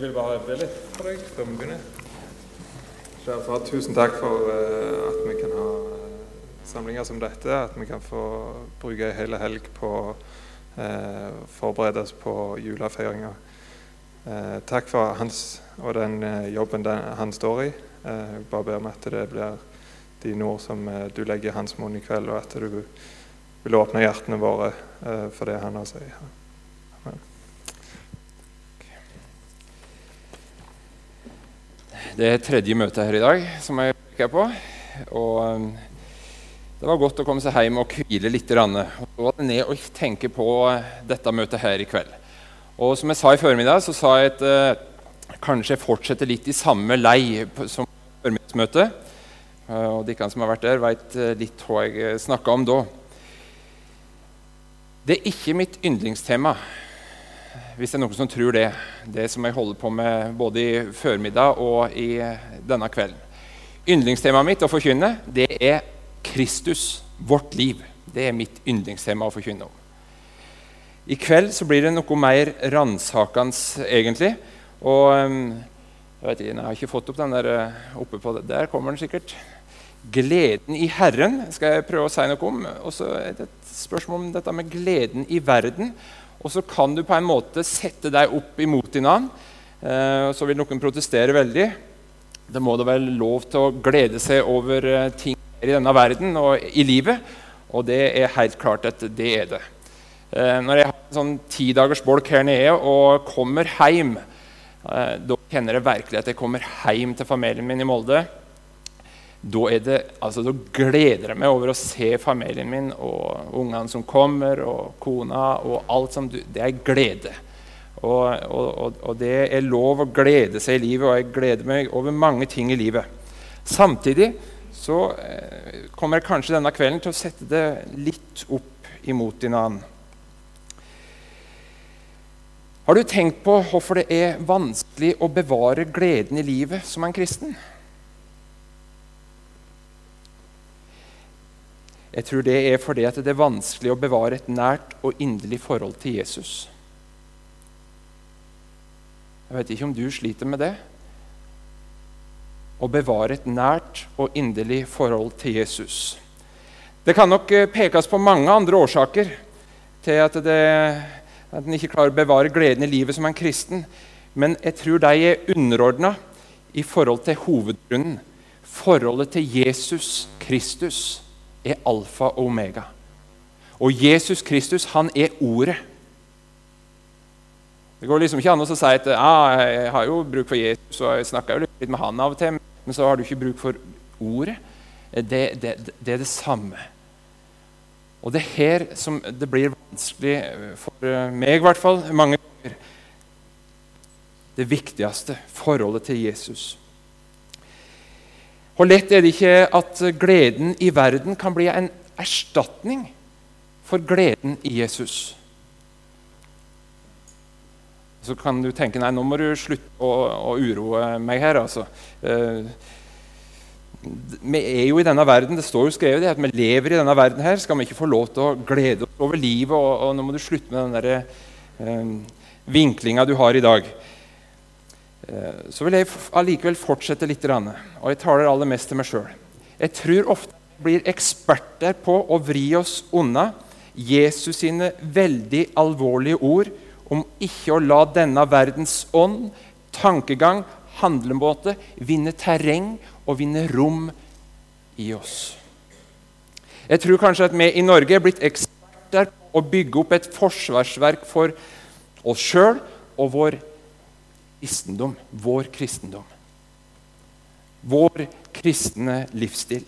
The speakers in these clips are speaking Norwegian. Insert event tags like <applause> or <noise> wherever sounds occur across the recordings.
Jeg vil bare be litt for deg før vi begynner. Kjære far, tusen takk for uh, at vi kan ha uh, samlinger som dette. At vi kan få bruke hele helg på å uh, forberede oss på julefeiringa. takk for hans og den jobben den, han står i. jeg bare ber om at det blir dine ord som du legger i hans munn i kveld, og at du vil åpne hjertene våre for det han har å. Det er tredje møte her i dag som jeg peker på. Og um, det var godt å komme seg hjem og hvile litt. Og så ned og tenke på uh, dette møtet her i kveld. Og som jeg sa i formiddag, så sa jeg at uh, kanskje jeg fortsetter litt i samme lei som formiddagsmøtet. Uh, og de som har vært der, uh, litt hva jeg snakka om da. Det er ikke mitt yndlingstema hvis det er noen som tror det, det som jeg holder på med både i førmiddag og i denne kvelden. Yndlingstemaet mitt å forkynne det er Kristus, vårt liv. Det er mitt yndlingstema å forkynne om. I kveld så blir det noe mer ransakende, egentlig. Og um, jeg, vet jeg har ikke fått opp den der uh, oppe på det. Der kommer den sikkert. Gleden i Herren skal jeg prøve å si noe om. Og så er det et spørsmål om dette med gleden i verden. Og så kan du på en måte sette deg opp imot din annen. Eh, så vil noen protestere veldig. Det må da være lov til å glede seg over eh, ting i denne verden og i livet. Og det er helt klart at det er det. Eh, når jeg har en sånn tidagers bolk her nede og kommer hjem, da kjenner jeg virkelig at jeg kommer hjem til familien min i Molde da, det, altså, da, gleder jeg meg over å se familien min og ungene som kommer, og kona og alt som du Det er glede. Og, og, og, det er lov å glede seg i livet, og jeg gleder meg over mange ting i livet. Samtidig så eh, kommer jeg kanskje denne kvelden til å sette det litt opp imot annen. Har du tenkt på hvorfor det er vanskelig å bevare gleden i livet som en kristen? Jeg tror det er fordi at det er vanskelig å bevare et nært og inderlig forhold til Jesus. Jeg vet ikke om du sliter med det. Å bevare et nært og inderlig forhold til Jesus. Det kan nok eh, pekes på mange andre årsaker til at, det, at en ikke klarer å bevare gleden i livet som en kristen. Men jeg tror de er underordna i forhold til hovedgrunnen. Forholdet til Jesus Kristus er alfa og omega. Og Jesus Kristus, han er Ordet. Det går liksom ikke an å si at ah, jeg har jo bruk for Jesus og jeg snakker jo litt med han av og til, men så har du ikke bruk for Ordet. Det, det, det er det samme. Og det er her som det blir vanskelig for meg, i hvert fall, mange ganger. Det viktigste forholdet til Jesus. Hvor lett er det ikke at gleden i verden kan bli en erstatning for gleden i Jesus? Så kan du tenke nei, nå må du slutte å, å uroe meg her. altså. Eh, vi er jo i denne verden, Det står jo skrevet at vi lever i denne verden. her, Skal vi ikke få lov til å glede oss over livet? Og, og nå må du slutte med den der, eh, vinklinga du har i dag. Eh, så vil jeg allikevel fortsette litt. Og jeg taler aller mest til meg sjøl. Jeg tror ofte vi blir eksperter på å vri oss unna Jesus sine veldig alvorlige ord om ikke å la denne verdens ånd, tankegang, handlemåte vinne terreng og vinne rom i oss. Jeg tror kanskje at vi i Norge er blitt eksperter på å bygge opp et forsvarsverk for oss sjøl og vår kristendom, vår kristendom. Vår kristne livsstil.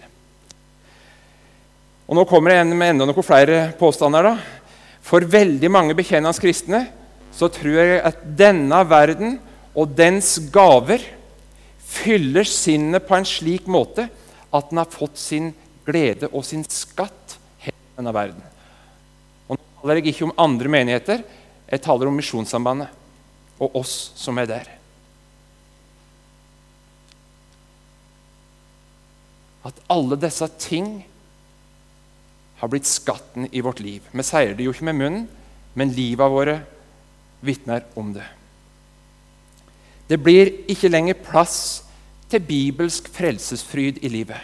Og Nå kommer jeg med enda noen flere påstander. da. For veldig mange bekjennende kristne så tror jeg at denne verden og dens gaver fyller sinnet på en slik måte at den har fått sin glede og sin skatt hele denne verden. Og Nå taler jeg ikke om andre menigheter, jeg taler om Misjonssambandet og oss som er der. At alle disse ting har blitt skatten i vårt liv. Vi sier det jo ikke med munnen, men livet våre vitner om det. Det blir ikke lenger plass til bibelsk frelsesfryd i livet.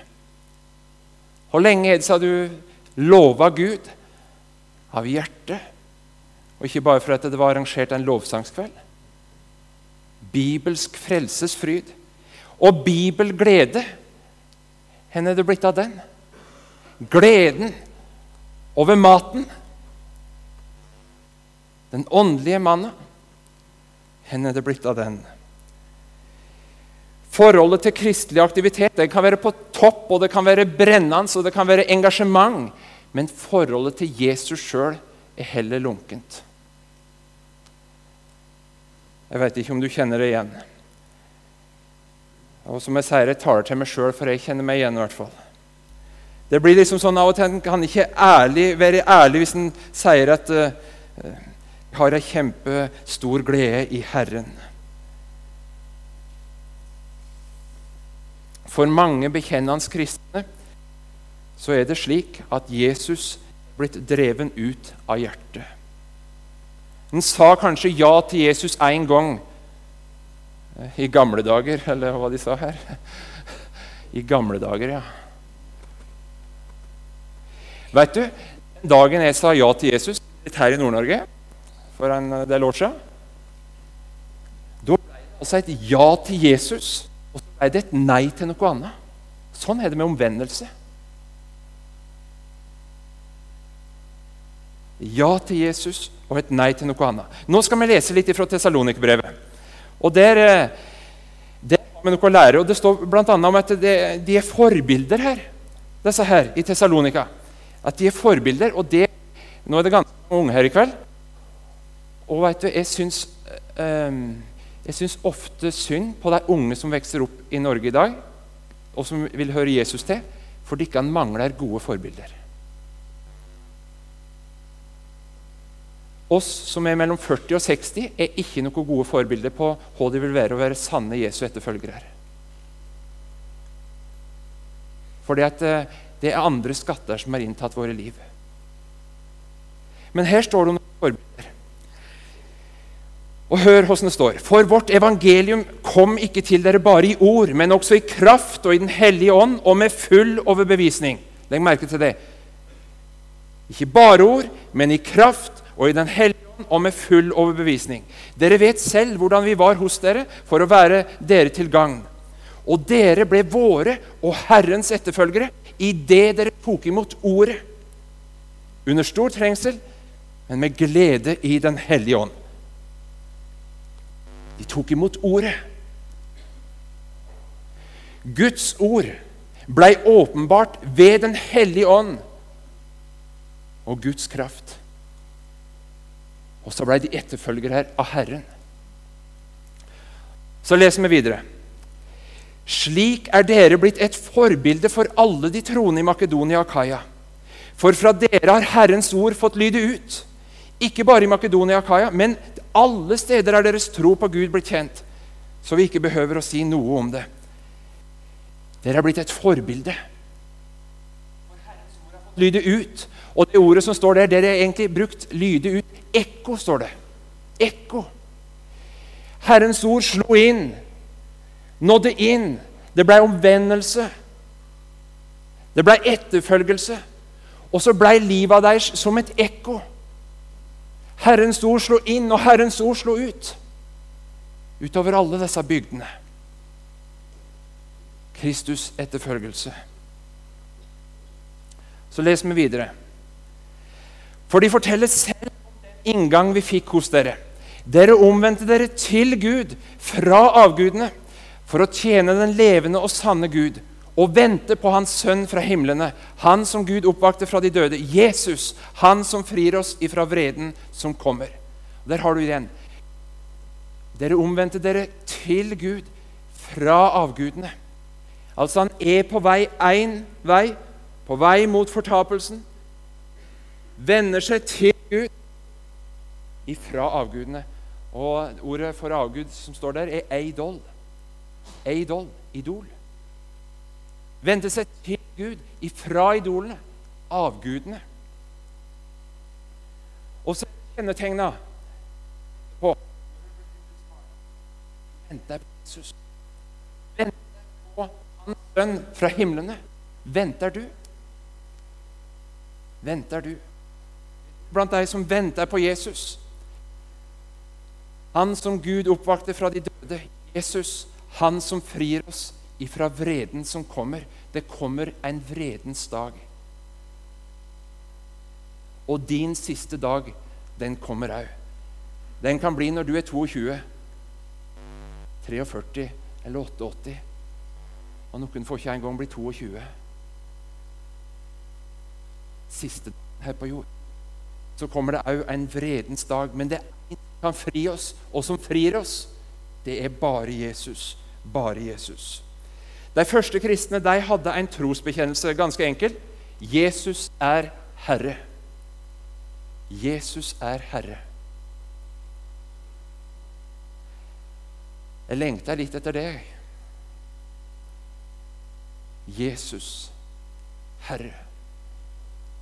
Hvor lenge er det siden du lova Gud av hjertet, og ikke bare for at det var arrangert en lovsangskveld? Bibelsk frelsesfryd. Og bibelglede. Hvor er det blitt av den? Gleden over maten. Den åndelige mannen. Hvor er det blitt av den? Forholdet til kristelig aktivitet det kan være på topp, og det kan være brennende og det kan være engasjement. Men forholdet til Jesus sjøl er heller lunkent. Jeg vet ikke om du kjenner det igjen. Og som jeg sier, jeg taler til meg sjøl, for jeg kjenner meg igjen. i hvert fall. Det blir liksom sånn Av og til en kan ikke ærlig, være ærlig hvis en sier at uh, har ei kjempestor glede i Herren. For mange bekjennende kristne så er det slik at Jesus blitt dreven ut av hjertet. En sa kanskje ja til Jesus én gang eh, i gamle dager, eller hva de sa her. I gamle dager, ja. Vet du, den dagen jeg sa ja til Jesus litt her i Nord-Norge for en del år siden Da ble det altså et ja til Jesus og så ble det et nei til noe annet. Sånn er det med omvendelse. Ja til Jesus og et nei til noe annet. Nå skal vi lese litt fra Tessalonik-brevet. Og der, eh, der har vi noe å lære. og Det står bl.a. om at det, de er forbilder her, disse her i Tessalonika. At de er forbilder. og det, Nå er det ganske mange unge her i kveld. Og vet du, jeg syns um, jeg syns ofte synd på de unge som vokser opp i Norge i dag, og som vil høre Jesus til, fordi ikke han mangler gode forbilder. Oss som er mellom 40 og 60, er ikke noe gode forbilder på hva det vil være å være sanne Jesu etterfølgere. At eh, det er andre skatter som har inntatt våre liv. Men her står det om forbilder. Og hør hvordan det står. For vårt evangelium kom ikke til dere bare i ord, men også i kraft og i Den hellige ånd og med full overbevisning. Legg merke til det. Ikke bare ord, men i kraft og i Den hellige ånd og med full overbevisning. Dere vet selv hvordan vi var hos dere for å være dere til gagn. Og dere ble våre og Herrens etterfølgere i det dere tok imot ordet. Under stor trengsel, men med glede i Den hellige ånd. De tok imot ordet. Guds ord blei åpenbart ved Den hellige ånd og Guds kraft. Og så blei de etterfølgere her av Herren. Så leser vi videre. Slik er dere blitt et forbilde for alle de troende i Makedonia og Kaia. For fra dere har Herrens ord fått lyde ut. Ikke bare i Makedonia og Kaia, men alle steder er deres tro på Gud blitt kjent, så vi ikke behøver å si noe om det. Dere er blitt et forbilde. For Herrens ord har fått Lyde ut. Og det ordet som står der, dere har egentlig brukt lyde ut. Ekko, står det. Ekko. Herrens ord slo inn, nådde inn. Det blei omvendelse. Det blei etterfølgelse. Og så blei livet deres som et ekko. Herrens ord slo inn, og Herrens ord slo ut. Utover alle disse bygdene. Kristus etterfølgelse. Så leser vi videre. For de forteller selv inngang vi fikk hos dere. Dere omvendte dere til Gud fra avgudene for å tjene den levende og sanne Gud og vente på Hans Sønn fra himlene, Han som Gud oppvakte fra de døde, Jesus, Han som frir oss ifra vreden som kommer. Der har du igjen. Dere omvendte dere til Gud fra avgudene. Altså, han er på vei én vei, på vei mot fortapelsen. Vender seg til Gud ifra avgudene. Og ordet for avgud som står der, er eidol. Eidol, idol Vende seg til Gud ifra idolene, avgudene. Og så kjennetegna på venter på Jesus. «Vente på Hans sønn fra himlene. Venter du? Venter du? Blant deg som venter på Jesus. Han som Gud oppvakte fra de døde. Jesus, han som frir oss ifra vreden som kommer. Det kommer en vredens dag. Og din siste dag, den kommer òg. Den kan bli når du er 22, 43 eller 88. Og noen får ikke engang bli 22. Siste her på jord. Så kommer det òg en vredens dag. Men det er kan fri oss, og som frir oss. Det er bare Jesus. Bare Jesus. De første kristne de hadde en trosbekjennelse. Ganske enkel. Jesus er Herre. Jesus er Herre. Jeg lengter litt etter det. Jesus, Herre,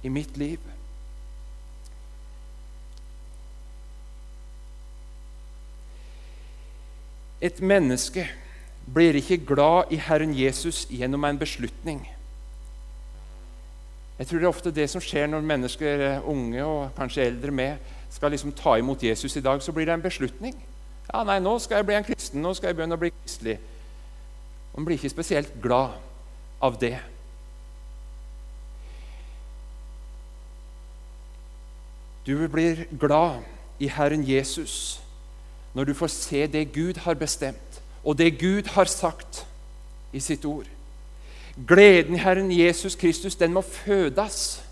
i mitt liv. Et menneske blir ikke glad i Herren Jesus gjennom en beslutning. Jeg tror det er ofte det som skjer når mennesker, unge og kanskje eldre med, skal liksom ta imot Jesus i dag. Så blir det en beslutning. Ja, nei, nå skal jeg bli en kristen. Nå skal jeg begynne å bli kristelig. Man blir ikke spesielt glad av det. Du blir glad i Herren Jesus når du får se det Gud har bestemt, og det Gud har sagt i sitt ord. Gleden i Herren Jesus Kristus, den må fødes.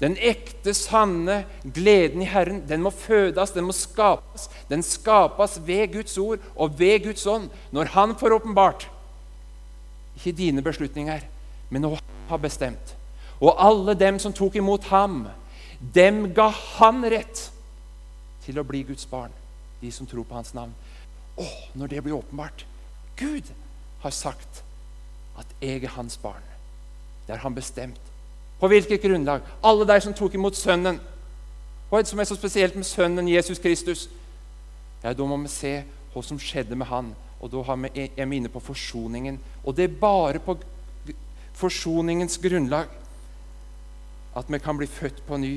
Den ekte, sanne gleden i Herren, den må fødes, den må skapes. Den skapes ved Guds ord og ved Guds ånd når Han får åpenbart. Ikke dine beslutninger, men hva Han har bestemt. Og alle dem som tok imot ham, dem ga Han rett til å bli Guds barn. De som tror på Hans navn. Å, når det blir åpenbart Gud har sagt at jeg er Hans barn. Det har Han bestemt. På hvilket grunnlag? Alle de som tok imot Sønnen. Hva er det som er så spesielt med Sønnen Jesus Kristus? Ja, Da må vi se hva som skjedde med han. Og da er vi inne på forsoningen. Og det er bare på forsoningens grunnlag at vi kan bli født på ny.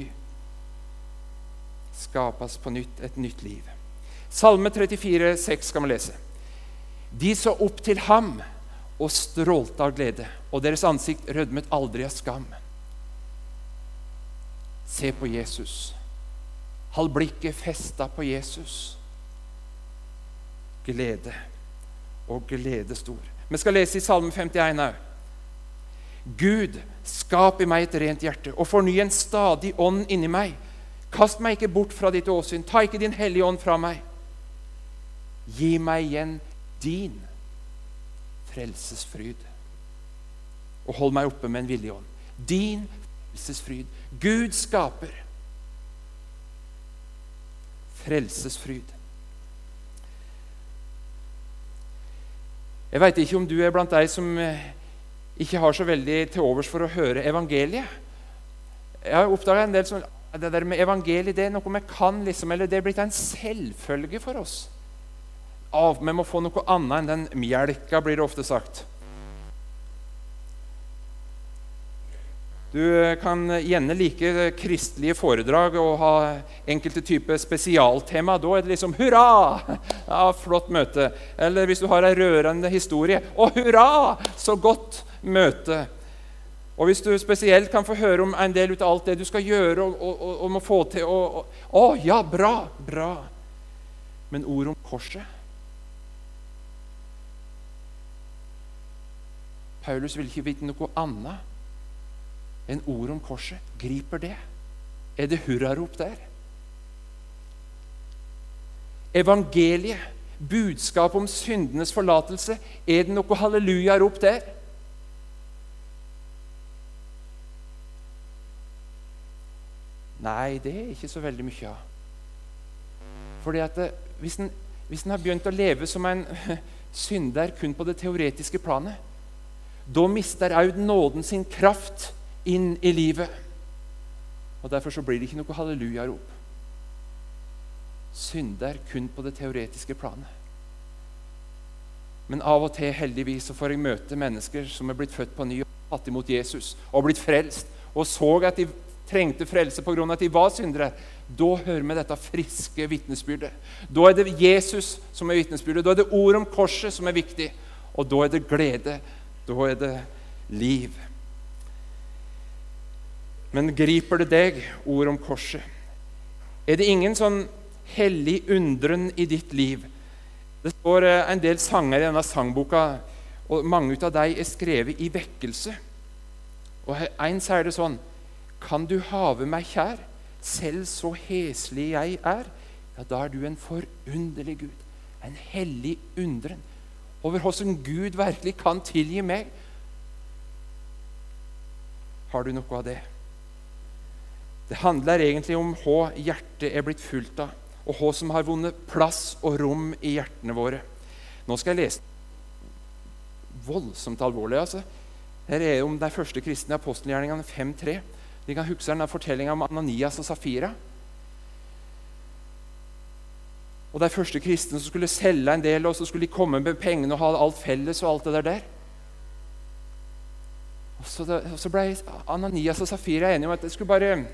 Skapes på nytt et nytt liv. Salme 34, 6 skal vi lese. De så opp til ham og strålte av glede, og deres ansikt rødmet aldri av skam. Se på Jesus. Hold blikket festa på Jesus. Glede og glede stor. Vi skal lese i Salme 51 òg. Gud, skap i meg et rent hjerte og forny en stadig ånd inni meg. Kast meg ikke bort fra ditt åsyn. Ta ikke din hellige ånd fra meg. Gi meg igjen din frelsesfryd. Og hold meg oppe med en villig ånd. Din frelsesfryd. Gud skaper frelsesfryd. Jeg veit ikke om du er blant deg som eh, ikke har så veldig til overs for å høre evangeliet. Jeg har oppdaga en del som det der med evangeliet det er noe vi kan, liksom, eller det er blitt en selvfølge for oss. Av, vi må få noe annet enn den melka, blir det ofte sagt. Du kan gjerne like kristelige foredrag og ha enkelte typer spesialtema. Da er det liksom 'hurra'! Ja, flott møte. Eller hvis du har ei rørende historie 'Å, hurra! Så godt møte'. Og hvis du spesielt kan få høre om en del av alt det du skal gjøre og, og, og, og må få til og, 'Å, ja, bra! Bra!' Men ord om korset Paulus vil ikke vite noe annet enn ord om korset. Griper det? Er det hurrarop der? Evangeliet, budskapet om syndenes forlatelse, er det noe hallelujarop der? Nei, det er ikke så veldig mye av. Fordi at det, hvis en, hvis en har begynt å leve som en <laughs> synder kun på det teoretiske planet, da mister òg nåden sin kraft inn i livet. Og Derfor så blir det ikke noe hallelujarop. Synder kun på det teoretiske planet. Men av og til heldigvis, så får jeg møte mennesker som er blitt født på ny og tatt imot Jesus og blitt frelst, og så at de trengte frelse pga. at de var syndere. Da hører vi dette friske vitnesbyrdet. Da er det Jesus som er vitnesbyrdet. Da er det ord om korset som er viktig. Og da er det glede. Da er det liv. Men griper det deg, ord om korset? Er det ingen sånn hellig undren i ditt liv? Det står eh, en del sanger i denne sangboka, og mange av dem er skrevet i vekkelse. Og En sier det sånn Kan du have meg kjær, selv så heslig jeg er? Ja, da er du en forunderlig Gud, en hellig undren over hvordan Gud virkelig kan tilgi meg. Har du noe av det? Det handler egentlig om hva hjertet er blitt fullt av, og hva som har vunnet plass og rom i hjertene våre. Nå skal jeg lese voldsomt alvorlig. altså. Her er det om de første kristne apostelgjerningene 5.3. De kan huske denne fortellinga om Ananias og Safira. Og De første kristne som skulle selge en del, og så skulle de komme med pengene og ha alt felles. og alt det der. Så, og så ble Ananias og Safira enige om at de skulle, bare,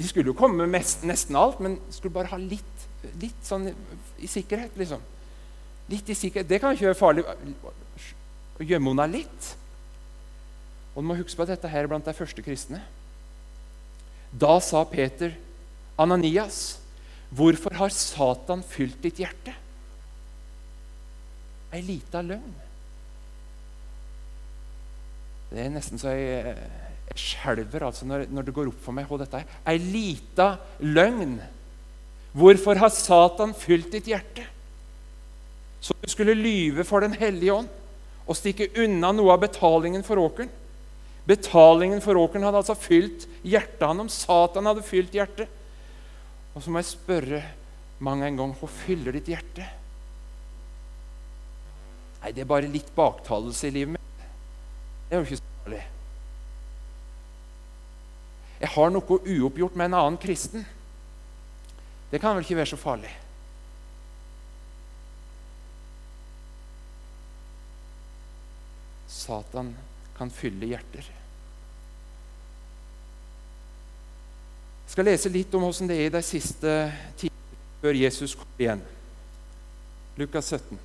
de skulle jo komme med mest, nesten alt, men skulle bare ha litt, litt sånn i sikkerhet. liksom. Litt i sikkerhet. Det kan ikke være farlig å gjemme unna litt. Og du må huske på at dette her er blant de første kristne. Da sa Peter, Ananias, hvorfor har Satan fylt ditt hjerte? Ei lita løgn. Det er nesten så jeg, jeg skjelver altså når, når, det går opp for meg hva dette er. Ei lita løgn. Hvorfor har Satan fylt ditt hjerte? Så du skulle lyve for Den hellige ånd og stikke unna noe av betalingen for åkeren? Betalingen for åkeren hadde altså fylt hjertet hans. Satan hadde fylt hjertet. Og så må jeg spørre mange en gang hva fyller ditt hjerte? Nei, det er bare litt baktalelse i livet mitt. Det er jo ikke så farlig. Jeg har noe uoppgjort med en annen kristen. Det kan vel ikke være så farlig? Satan kan fylle hjerter. Skal lese litt om hvordan det er de siste tidene før Jesus kom igjen. Lukas 17.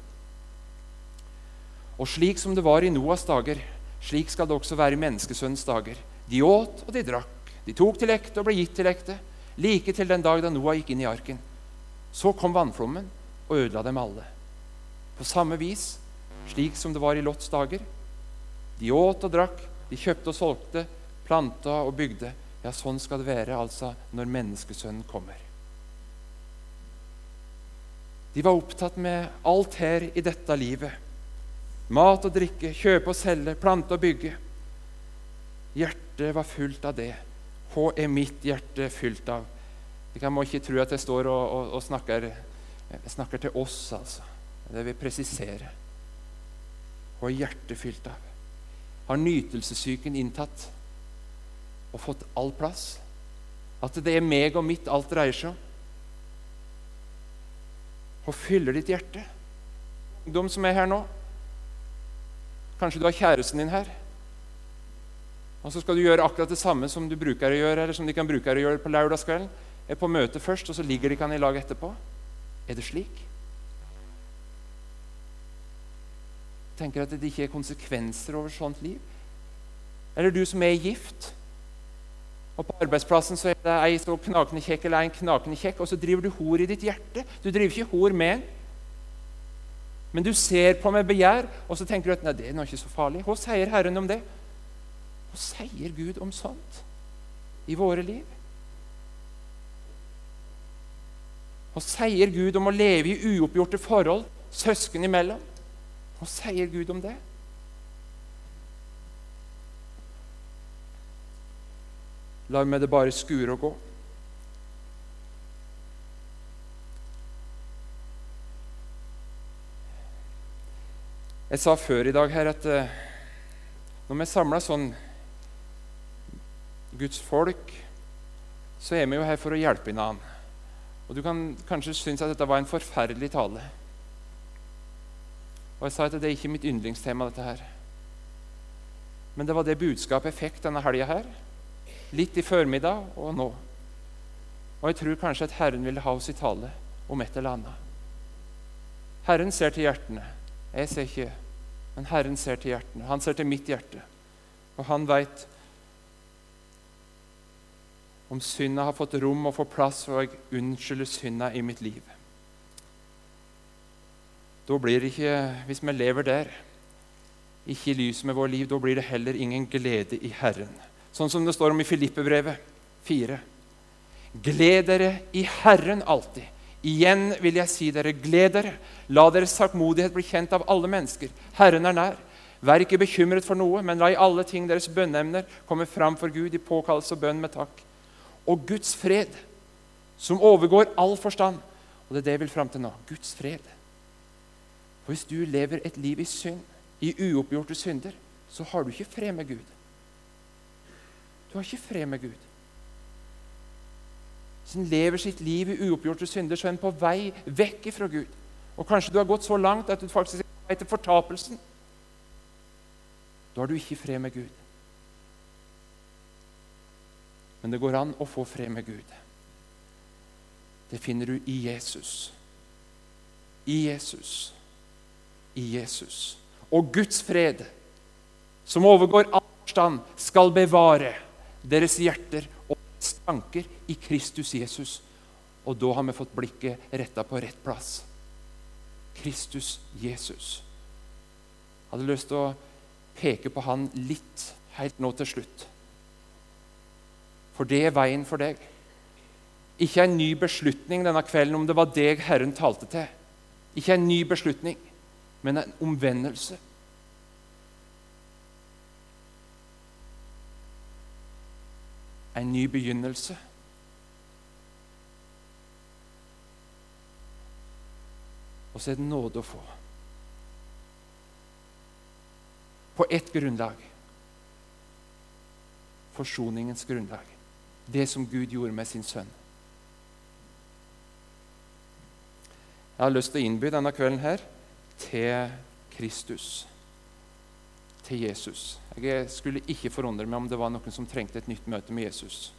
Og slik som det var i Noas dager, slik skal det også være i menneskesønnens dager. De åt og de drakk, de tok til ekte og ble gitt til ekte, like til den dag da Noah gikk inn i arken. Så kom vannflommen og ødela dem alle. På samme vis, slik som det var i Lots dager. De åt og drakk, de kjøpte og solgte, planta og bygde. Ja, sånn skal det være altså når menneskesønnen kommer. De var opptatt med alt her i dette livet. Mat og drikke, kjøpe og selge, plante og bygge. Hjertet var fullt av det. Hva er mitt hjerte fylt av? Jeg må ikke tro at jeg står og, og, og snakker, snakker, til oss, altså. Det vil presisere. Hva er hjertet fylt av? Har nytelsessyken inntatt og fått all plass. At det er meg og mitt alt dreier seg om. Og fyller ditt hjerte. Ungdom som er her nå. Kanskje du har kjæresten din her. Og så skal du gjøre akkurat det samme som du bruker å gjøre, eller som de kan bruke å gjøre på lørdagskvelden. Er på møte først, og så ligger de kan i lag etterpå. Er det slik? Tenker at det ikke er konsekvenser over sånt liv. Eller du som er gift. Og På arbeidsplassen så er det ei så knakende kjekk eller en knakende kjekk, og så driver du hor i ditt hjerte. Du driver ikke hor med en. Men du ser på med begjær, og så tenker du at nei, det er nå ikke så farlig. Hva sier Herren om det? Hva sier Gud om sånt i våre liv? Hva sier Gud om å leve i uoppgjorte forhold søsken imellom? Hva sier Gud om det? La meg det bare skure og gå. Jeg sa før i dag her at uh, når vi er samla sånn Guds folk, så er vi jo her for å hjelpe hverandre. Og Du kan kanskje synes at dette var en forferdelig tale. Og jeg sa at det er ikke mitt yndlingstema, dette her. Men det var det budskapet jeg fikk denne helga her. Litt i formiddag og nå. Og jeg tror kanskje at Herren ville ha oss i tale om et eller annet. Herren ser til hjertene. Jeg ser ikke, men Herren ser til hjertene. Han ser til mitt hjerte. Og han veit om synda har fått rom og får plass, og jeg unnskylder synda i mitt liv. Da blir det ikke, hvis vi lever der, ikke i lyset med vår liv, da blir det heller ingen glede i Herren. Sånn som det står om i Filippebrevet 4. Gled dere i Herren alltid. Igjen vil jeg si dere, gled dere. La deres saktmodighet bli kjent av alle mennesker. Herren er nær. Vær ikke bekymret for noe, men la i alle ting deres bønneemner komme fram for Gud i påkallelse og bønn med takk. Og Guds fred, som overgår all forstand Og det er det jeg vil fram til nå. Guds fred. For hvis du lever et liv i synd, i uoppgjorte synder, så har du ikke fred med Gud. Du har ikke fred med Gud. En lever sitt liv i uoppgjorte synder, så er en på vei vekk fra Gud. Og kanskje du har gått så langt at du faktisk er på vei til fortapelsen. Da har du ikke fred med Gud. Men det går an å få fred med Gud. Det finner du i Jesus. I Jesus. I Jesus. Og Guds fred, som overgår all forstand, skal bevare deres hjerter og deres tanker i Kristus Jesus. Og da har vi fått blikket retta på rett plass. Kristus Jesus. Jeg hadde lyst til å peke på han litt helt nå til slutt. For det er veien for deg. Ikke en ny beslutning denne kvelden om det var deg Herren talte til. Ikke en ny beslutning, men en omvendelse. En ny begynnelse. Og så er det nåde å få. På ett grunnlag. Forsoningens grunnlag. Det som Gud gjorde med sin sønn. Jeg har lyst til å innby denne kvelden her til Kristus, til Jesus. Jeg skulle ikke forundre meg om det var noen som trengte et nytt møte med Jesus.